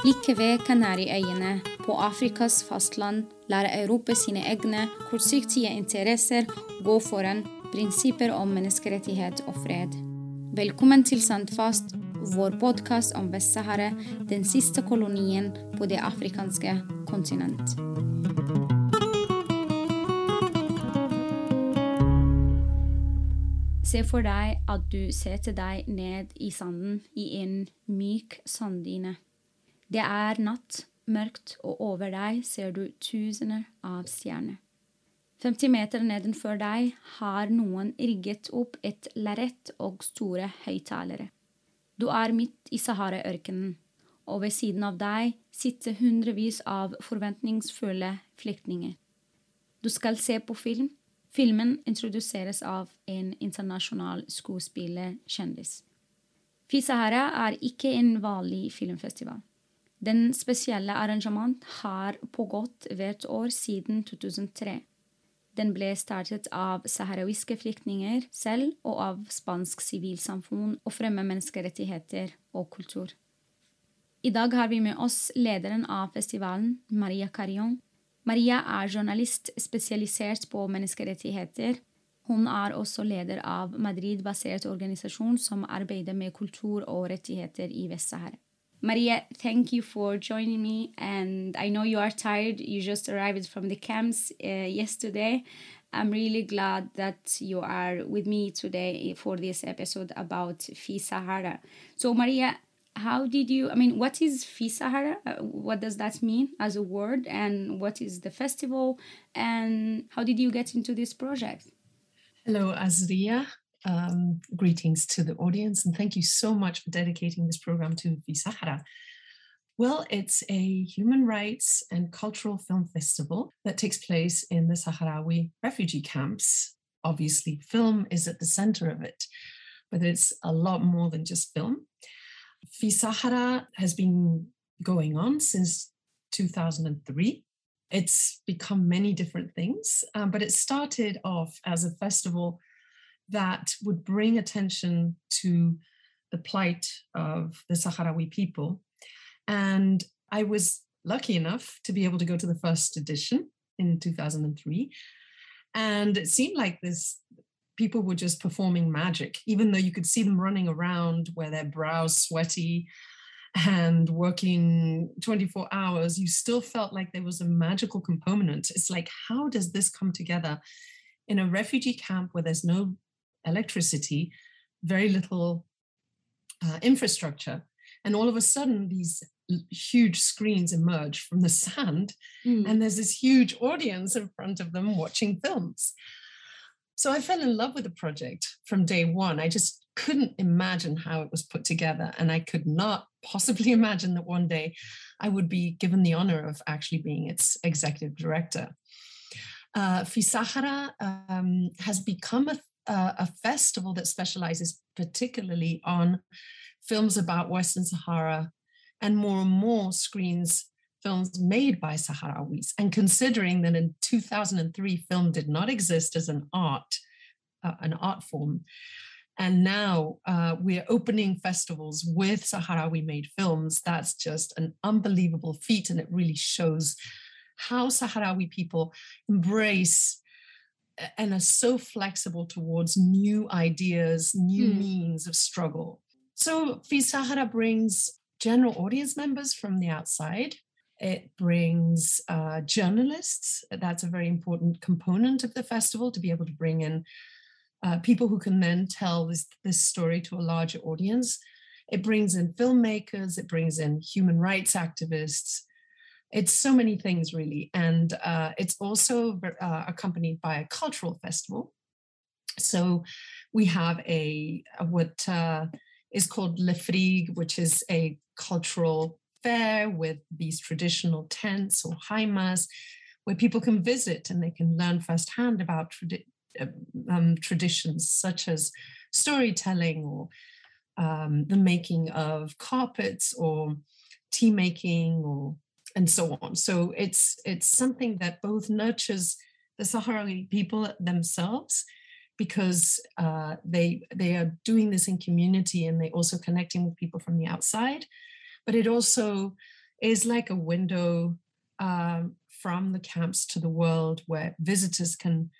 Like ved Kanariøyene, på Afrikas fastland, lar Europa sine egne kortsiktige interesser gå foran prinsipper om menneskerettighet og fred. Velkommen til Sandfast, vår podkast om Vest-Sahara, den siste kolonien på det afrikanske kontinent. Se for deg at du setter deg ned i sanden i en myk sanddyne. Det er natt, mørkt, og over deg ser du tusener av stjerner. 50 meter nedenfor deg har noen rigget opp et lerret og store høyttalere. Du er midt i Sahara-ørkenen, og ved siden av deg sitter hundrevis av forventningsfulle flyktninger. Du skal se på film, Filmen introduseres av en internasjonal skuespillerkjendis. Fisahara er ikke en vanlig filmfestival. Den spesielle arrangement har pågått hvert år siden 2003. Den ble startet av saharawiske flyktninger selv og av spansk sivilsamfunn og fremme menneskerettigheter og kultur. I dag har vi med oss lederen av festivalen, Maria Carion, Maria er journalist spesialisert på menneskerettigheter. Hun er også leder av Madrid-basert organisasjon som arbeider med kultur og rettigheter i Vest-Sahara. Maria, thank you for joining me. And I know you are tired. You just arrived from the camps uh, yesterday. I'm really glad that you are with me today for this episode about Fi Sahara. So, Maria, how did you i mean what is fisahara Sahara? what does that mean as a word and what is the festival and how did you get into this project hello azria um, greetings to the audience and thank you so much for dedicating this program to fisahara well, it's a human rights and cultural film festival that takes place in the Sahrawi refugee camps. Obviously, film is at the center of it, but it's a lot more than just film. Fisahara has been going on since 2003. It's become many different things, um, but it started off as a festival that would bring attention to the plight of the Sahrawi people. And I was lucky enough to be able to go to the first edition in 2003. And it seemed like this people were just performing magic, even though you could see them running around where their brows sweaty and working 24 hours, you still felt like there was a magical component. It's like, how does this come together in a refugee camp where there's no electricity, very little uh, infrastructure? And all of a sudden, these huge screens emerge from the sand, mm. and there's this huge audience in front of them watching films. So I fell in love with the project from day one. I just couldn't imagine how it was put together. And I could not possibly imagine that one day I would be given the honor of actually being its executive director. Uh, Fisahara um, has become a, uh, a festival that specializes particularly on films about Western Sahara and more and more screens films made by Sahrawis. And considering that in 2003, film did not exist as an art, uh, an art form, and now uh, we're opening festivals with Sahrawi made films, that's just an unbelievable feat. And it really shows how Sahrawi people embrace and are so flexible towards new ideas, new mm. means of struggle. So Fi Sahara brings general audience members from the outside it brings uh, journalists. That's a very important component of the festival to be able to bring in uh, people who can then tell this, this story to a larger audience. It brings in filmmakers, it brings in human rights activists. It's so many things, really. And uh, it's also uh, accompanied by a cultural festival. So we have a, a what uh, is called Le Frig, which is a cultural fair with these traditional tents or haimas where people can visit and they can learn firsthand about tradi- uh, um, traditions such as storytelling or um, the making of carpets or tea making or and so on. So it's it's something that both nurtures the Sahrawi people themselves because uh, they they are doing this in community and they also connecting with people from the outside. But it also is like a window um, from the camps to the world where visitors can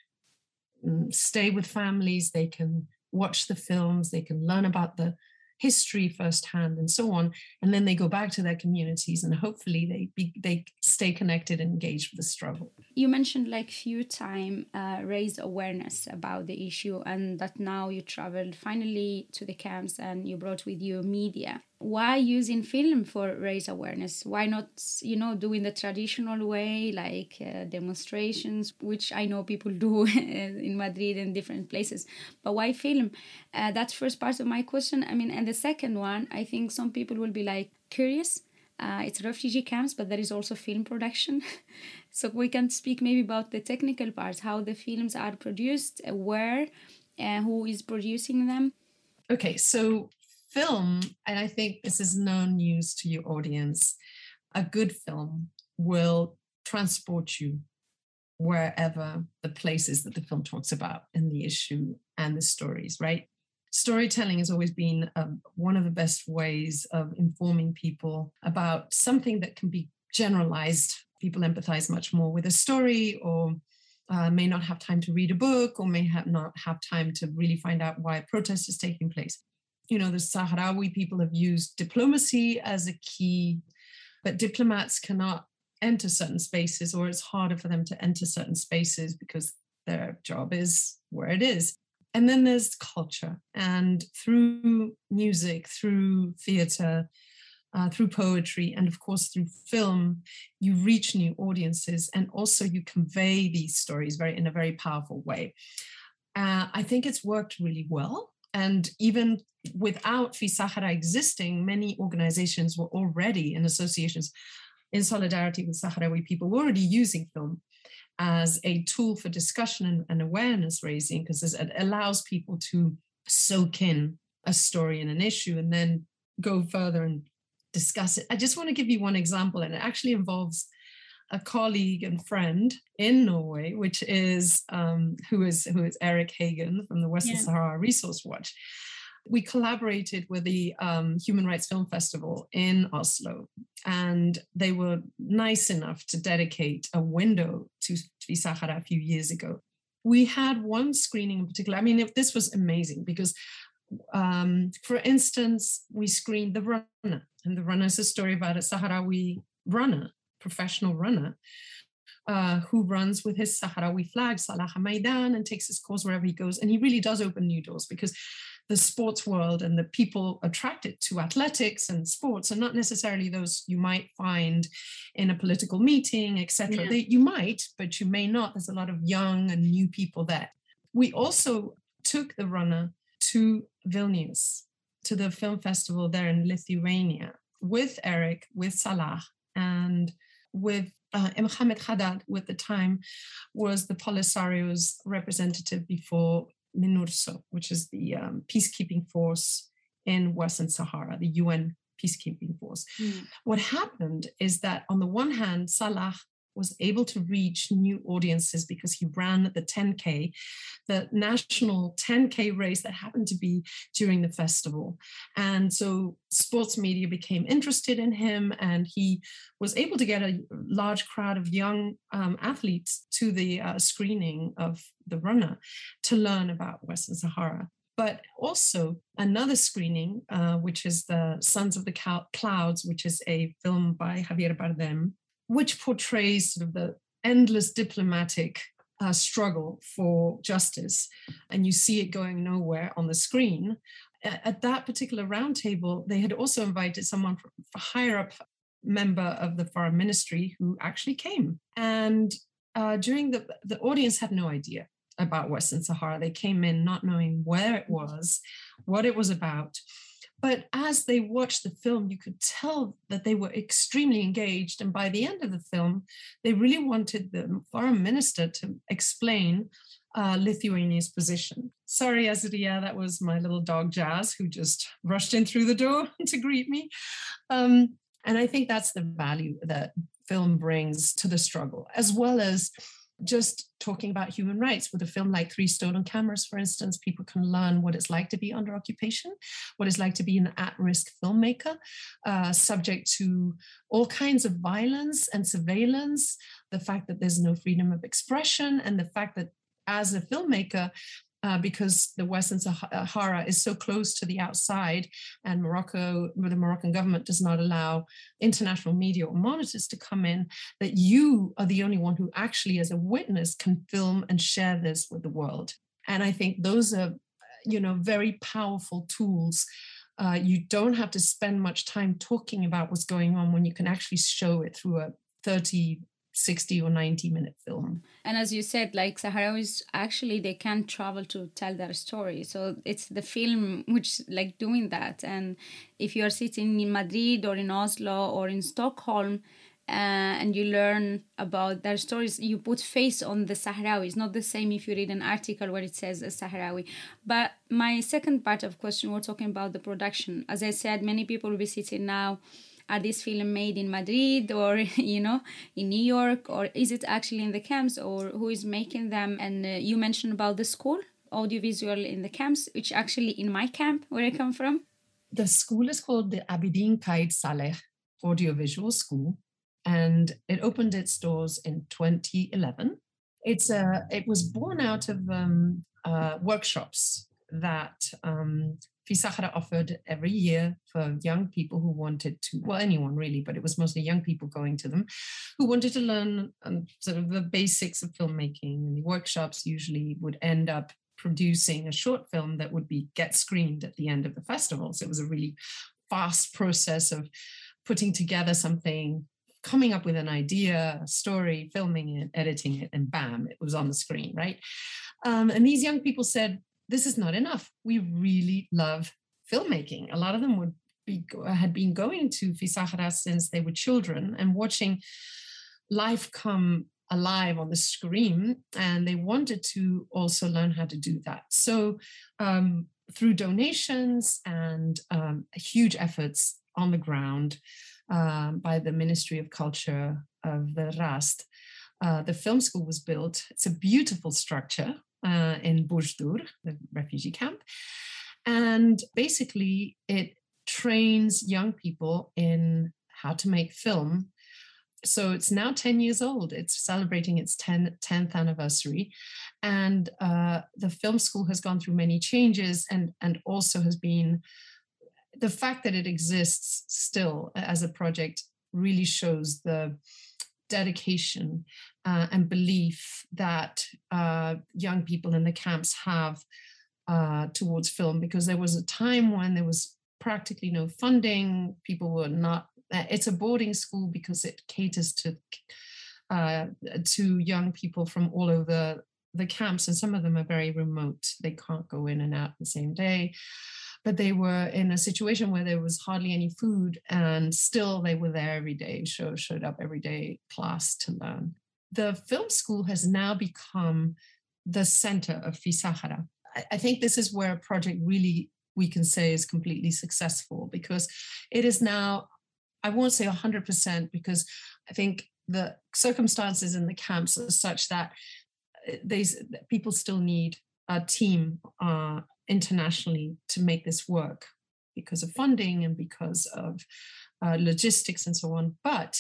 mm, stay with families, they can watch the films, they can learn about the history firsthand and so on and then they go back to their communities and hopefully they be, they stay connected and engaged with the struggle. You mentioned like few time uh, raise awareness about the issue and that now you traveled finally to the camps and you brought with you media why using film for raise awareness? Why not you know doing the traditional way like uh, demonstrations which i know people do in madrid and different places. But why film? Uh, that's first part of my question. I mean and the second one i think some people will be like curious. Uh, it's refugee camps but there is also film production. So we can speak maybe about the technical parts how the films are produced uh, where uh, who is producing them. Okay so film, and I think this is no news to your audience, a good film will transport you wherever the places that the film talks about and the issue and the stories, right? Storytelling has always been um, one of the best ways of informing people about something that can be generalized. People empathize much more with a story or uh, may not have time to read a book or may have not have time to really find out why a protest is taking place you know, the Sahrawi people have used diplomacy as a key, but diplomats cannot enter certain spaces, or it's harder for them to enter certain spaces because their job is where it is. And then there's culture, and through music, through theater, uh, through poetry, and of course through film, you reach new audiences, and also you convey these stories very in a very powerful way. Uh, I think it's worked really well. And even without Fi Sahara existing, many organizations were already in associations in solidarity with Sahrawi people were already using film as a tool for discussion and, and awareness raising because it allows people to soak in a story and an issue and then go further and discuss it. I just want to give you one example, and it actually involves a colleague and friend in Norway, which is um, who is who is Erik Hagen from the Western yeah. Sahara Resource Watch. We collaborated with the um, Human Rights Film Festival in Oslo, and they were nice enough to dedicate a window to FiSahara a few years ago. We had one screening in particular. I mean, this was amazing because um, for instance, we screened The Runner, and The Runner is a story about a Sahrawi runner professional runner uh, who runs with his Sahrawi flag, Salah Amaidan, and takes his cause wherever he goes. And he really does open new doors because the sports world and the people attracted to athletics and sports are not necessarily those you might find in a political meeting, etc. Yeah. You might, but you may not. There's a lot of young and new people there. We also took the runner to Vilnius, to the film festival there in Lithuania, with Erik, with Salah, and with uh, Mohamed Khadad, at the time was the Polisario's representative before MINURSO, which is the um, peacekeeping force in Western Sahara, the UN peacekeeping force. Mm. What happened is that on the one hand, Salah was able to reach new audiences because he ran the 10K, the national 10K race that happened to be during the festival. And so sports media became interested in him, and he was able to get a large crowd of young um, athletes to the uh, screening of the runner to learn about Western Sahara but also another screening, uh, which is the Sons of the Clouds, which is a film by Javier Bardem, which portrays sort of the endless diplomatic uh, struggle for justice, and you see it going nowhere on the screen. At that particular roundtable, they had also invited someone from higher up member of the foreign ministry who actually came. And uh, during the the audience had no idea about Western Sahara. They came in not knowing where it was, what it was about. But as they watched the film, you could tell that they were extremely engaged. And by the end of the film, they really wanted the foreign minister to explain uh, Lithuania's position. Sorry, Azria, that was my little dog Jazz who just rushed in through the door to greet me. Um, and I think that's the value that film brings to the struggle, as well as just talking about human rights with a film like Three Stolen Cameras, for instance, people can learn what it's like to be under occupation, what it's like to be an at risk filmmaker, uh, subject to all kinds of violence and surveillance, the fact that there's no freedom of expression, and the fact that as a filmmaker, uh, because the Western Sahara is so close to the outside, and Morocco, the Moroccan government does not allow international media or monitors to come in, that you are the only one who actually, as a witness, can film and share this with the world. And I think those are, you know, very powerful tools. Uh, you don't have to spend much time talking about what's going on when you can actually show it through a 30 60 or 90 minute film. And as you said, like Sahrawis actually they can't travel to tell their story. So it's the film which like doing that. And if you are sitting in Madrid or in Oslo or in Stockholm, uh, and you learn about their stories. You put face on the Sahrawi. It's not the same if you read an article where it says a Sahrawi. But my second part of question, we're talking about the production. As I said, many people will be sitting now are these films made in Madrid or you know in New York or is it actually in the camps or who is making them? And uh, you mentioned about the school audiovisual in the camps, which actually in my camp where I come from. The school is called the Abidin Kaid Saleh Audiovisual School, and it opened its doors in 2011. It's a it was born out of um, uh, workshops that um, FiSahara offered every year for young people who wanted to, well, anyone really, but it was mostly young people going to them who wanted to learn um, sort of the basics of filmmaking. And the workshops usually would end up producing a short film that would be get screened at the end of the festival. So it was a really fast process of putting together something coming up with an idea, a story, filming it, editing it, and bam, it was on the screen, right? Um, and these young people said, this is not enough. We really love filmmaking. A lot of them would be had been going to FiSahara since they were children and watching life come alive on the screen and they wanted to also learn how to do that so um, through donations and um, huge efforts on the ground um, by the ministry of culture of the RASD uh, the film school was built it's a beautiful structure uh, in Bujdur, the refugee camp. And basically, it trains young people in how to make film. So it's now 10 years old. It's celebrating its 10, 10th anniversary. And uh, the film school has gone through many changes and, and also has been the fact that it exists still as a project really shows the dedication uh, and belief that uh, young people in the camps have uh, towards film. Because there was a time when there was practically no funding people were not uh, it's a boarding school because it caters to uh, to young people from all over the camps and some of them are very remote. They can't go in and out the same day but they were in a situation where there was hardly any food and still they were there every day show showed up every day class to learn. The film school has now become the center of fisahara. I, I think this is where a project really we can say is completely successful because it is now I won't say 100% because I think the circumstances in the camps are such that uh, they people still need a team uh, internationally to make this work because of funding and because of uh, logistics and so on. But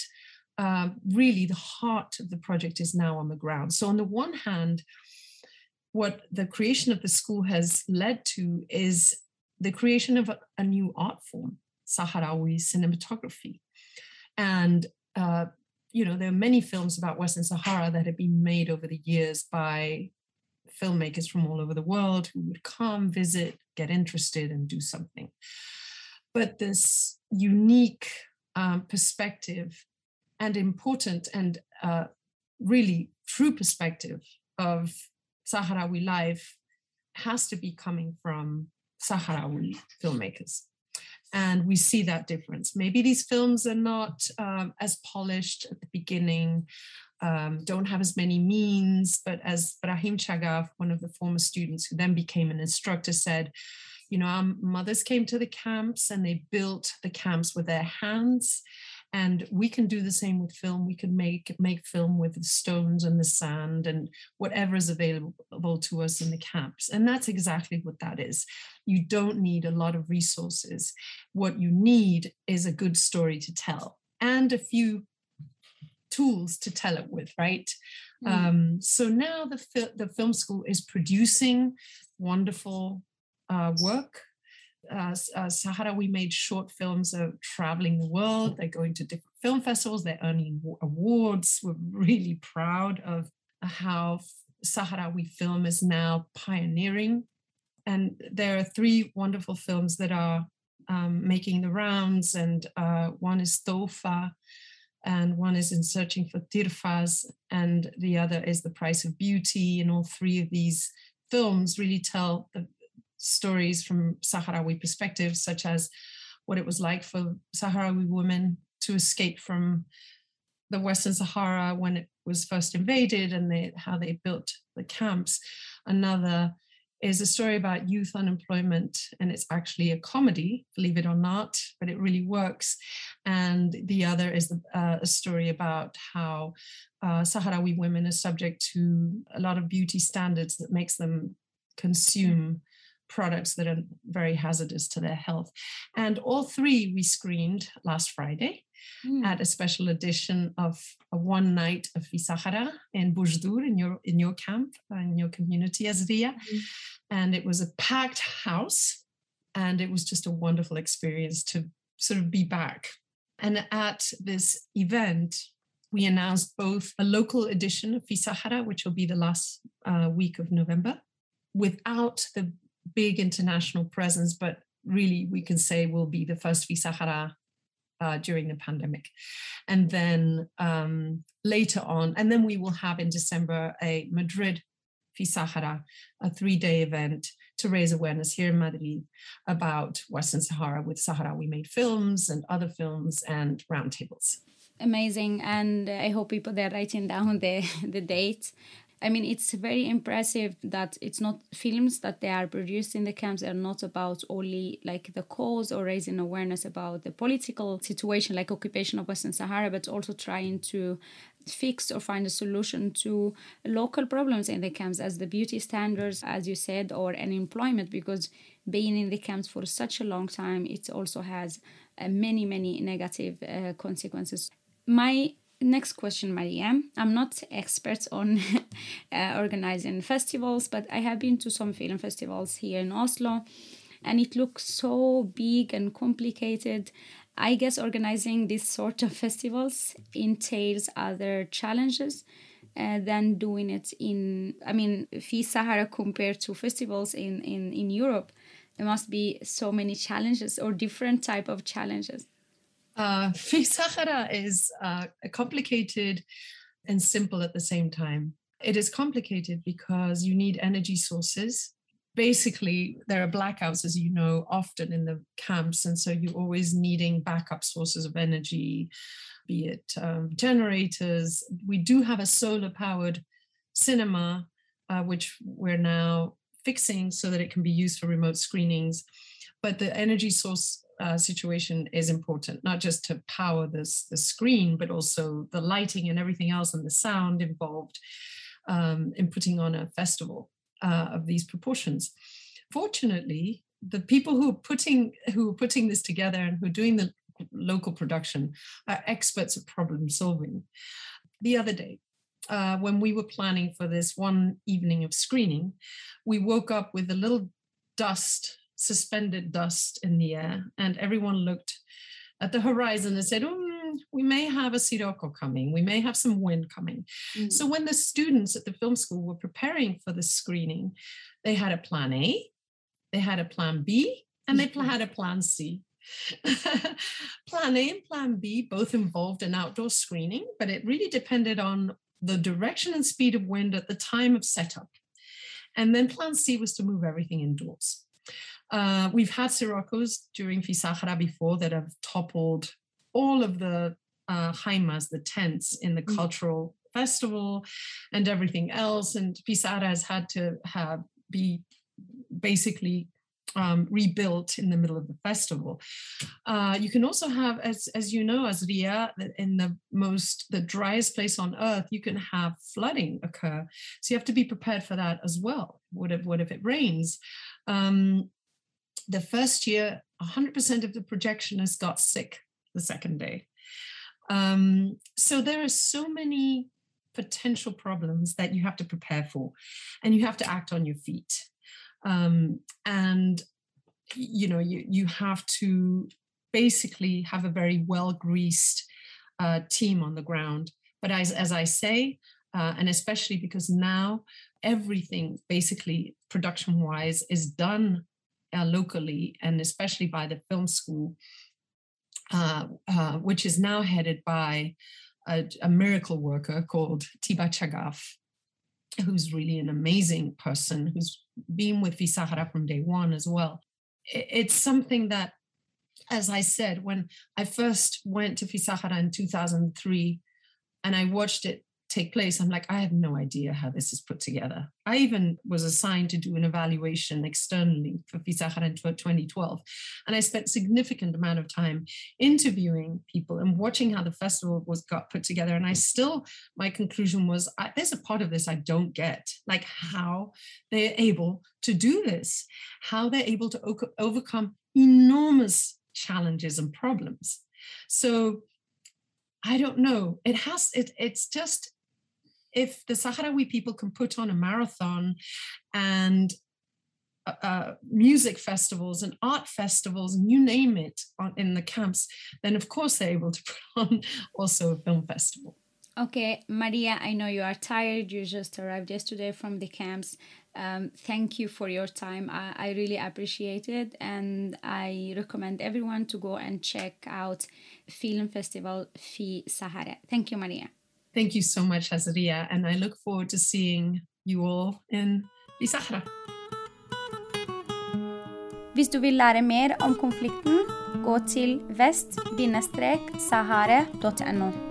uh, really the heart of the project is now on the ground. So, on the one hand, what the creation of the school has led to is the creation of a, a new art form, Sahrawi cinematography. And, uh, you know, there are many films about Western Sahara that have been made over the years by filmmakers from all over the world who would come, visit, get interested, and do something. But this unique um, perspective and important and uh, really true perspective of Sahrawi life has to be coming from Sahrawi filmmakers. And we see that difference. Maybe these films are not um, as polished at the beginning, um, don't have as many means, but as Brahim Chagaf, one of the former students who then became an instructor, said, you know, our mothers came to the camps and they built the camps with their hands and we can do the same with film. We can make make film with the stones and the sand and whatever is available to us in the camps. And that's exactly what that is. You don't need a lot of resources. What you need is a good story to tell and a few tools to tell it with right mm. um, so now the, the film school is producing wonderful uh, work uh, uh, Sahrawi made short films of traveling the world. They're going to different film festivals. They're earning awards. We're really proud of how Sahrawi film is now pioneering. And there are three wonderful films that are um, making the rounds, and uh, one is Tofa, and one is In Searching for Tirfas, and the other is The Price of Beauty. And all three of these films really tell the, stories from Sahrawi perspectives, such as what it was like for Sahrawi women to escape from the Western Sahara when it was first invaded and they, how they built the camps. Another is a story about youth unemployment, and it's actually a comedy, believe it or not, but it really works. And the other is uh, a story about how uh, Sahrawi women are subject to a lot of beauty standards that makes them consume products that are very hazardous to their health. And all three we screened last Friday mm. at a special edition of a one night of Fisahara in Bujdur in your in your camp, in your community, Azria. Mm. And it was a packed house. And it was just a wonderful experience to sort of be back. And at this event, we announced both a local edition of Fisahara, which will be the last uh, week of November, without the big international presence, but really we can say will be the first Fisahara uh, during the pandemic. And then um, later on, and then we will have in December a Madrid Fisahara, a three day event to raise awareness here in Madrid about Western Sahara with Sahrawi made films and other films and roundtables. Amazing. And I hope people they're writing down the, the date I mean, it's very impressive that it's not films that they are produced in the camps are not about only like the cause or raising awareness about the political situation, like occupation of Western Sahara, but also trying to fix or find a solution to local problems in the camps, as the beauty standards, as you said, or unemployment, because being in the camps for such a long time, it also has uh, many, many negative uh, consequences. My next question maria. I'm not expert on uh, organizing festivals but i have been to some film festivals here in oslo and it looks so big and complicated. I guess organizing this sort of festivals entails other challenges uh, than doing it in i mean fi sahara compared to festivals in, in in europe. There must be so many challenges or different type of challenges uh, is uh, complicated and simple at the same time. It is complicated because you need energy sources. Basically, there are blackouts, as you know, often in the camps. And so you're always needing backup sources of energy, be it um, generators. We do have a solar powered cinema, uh, which we're now fixing so that it can be used for remote screenings. But the energy source uh, situation is important, not just to power this the screen, but also the lighting and everything else and the sound involved um, in putting on a festival uh, of these proportions. Fortunately, the people who are putting who are putting this together and who are doing the local production are experts at problem solving. The other day, uh, when we were planning for this one evening of screening, we woke up with a little dust suspended dust in the air, and everyone looked at the horizon and said, mm, we may have a sirocco coming, we may have some wind coming. Mm. So when the students at the film school were preparing for the screening, they had a plan A, they had a plan B, and they mm-hmm. had a plan C. plan A and plan B both involved an outdoor screening, but it really depended on the direction and speed of wind at the time of setup. And then plan C was to move everything indoors. Uh, we've had siroccos during Fisahara before that have toppled all of the uh, haimas, the tents in the mm. cultural festival and everything else. And Fisahara has had to have be basically um, rebuilt in the middle of the festival. Uh, you can also have, as as you know, Azria, in the most the driest place on earth, you can have flooding occur. So you have to be prepared for that as well. What if what if it rains? Um, the first year, 100% of the projectionists got sick the second day. Um, so there are so many potential problems that you have to prepare for, and you have to act on your feet um, and you know you you have to basically have a very well greased uh, team on the ground but as, as i say uh, and especially because now everything basically production wise is done uh, locally and especially by the film school uh, uh, which is now headed by a, a miracle worker called tiba chagaf who's really an amazing person who's been with FiSahara from day one as well. It's something that, as I said, when I first went to FiSahara in 2003 and I watched it take place, I'm like, I have no idea how this is put together. I even was assigned to do an evaluation externally for FiSahara in 2012. And I spent significant amount of time interviewing people and watching how the festival was got put together. And I still, my conclusion was, I, there's a part of this I don't get, like how they're able to do this, how they're able to o- overcome enormous challenges and problems. So I don't know. It has it it's just if the Sahrawi people can put on a marathon and uh, uh, music festivals and art festivals and you name it on, in the camps, then of course they're able to put on also a film festival. Okay, Maria, I know you are tired. You just arrived yesterday from the camps. Um, thank you for your time. I, I really appreciate it. And I recommend everyone to go and check out Film Festival Fi Sahara. Thank you, Maria. Thank you so much, Azria, and I look forward to seeing you all in Sahara. Hvis du vil lære mer om konflikten, gå til vest-sahara.no.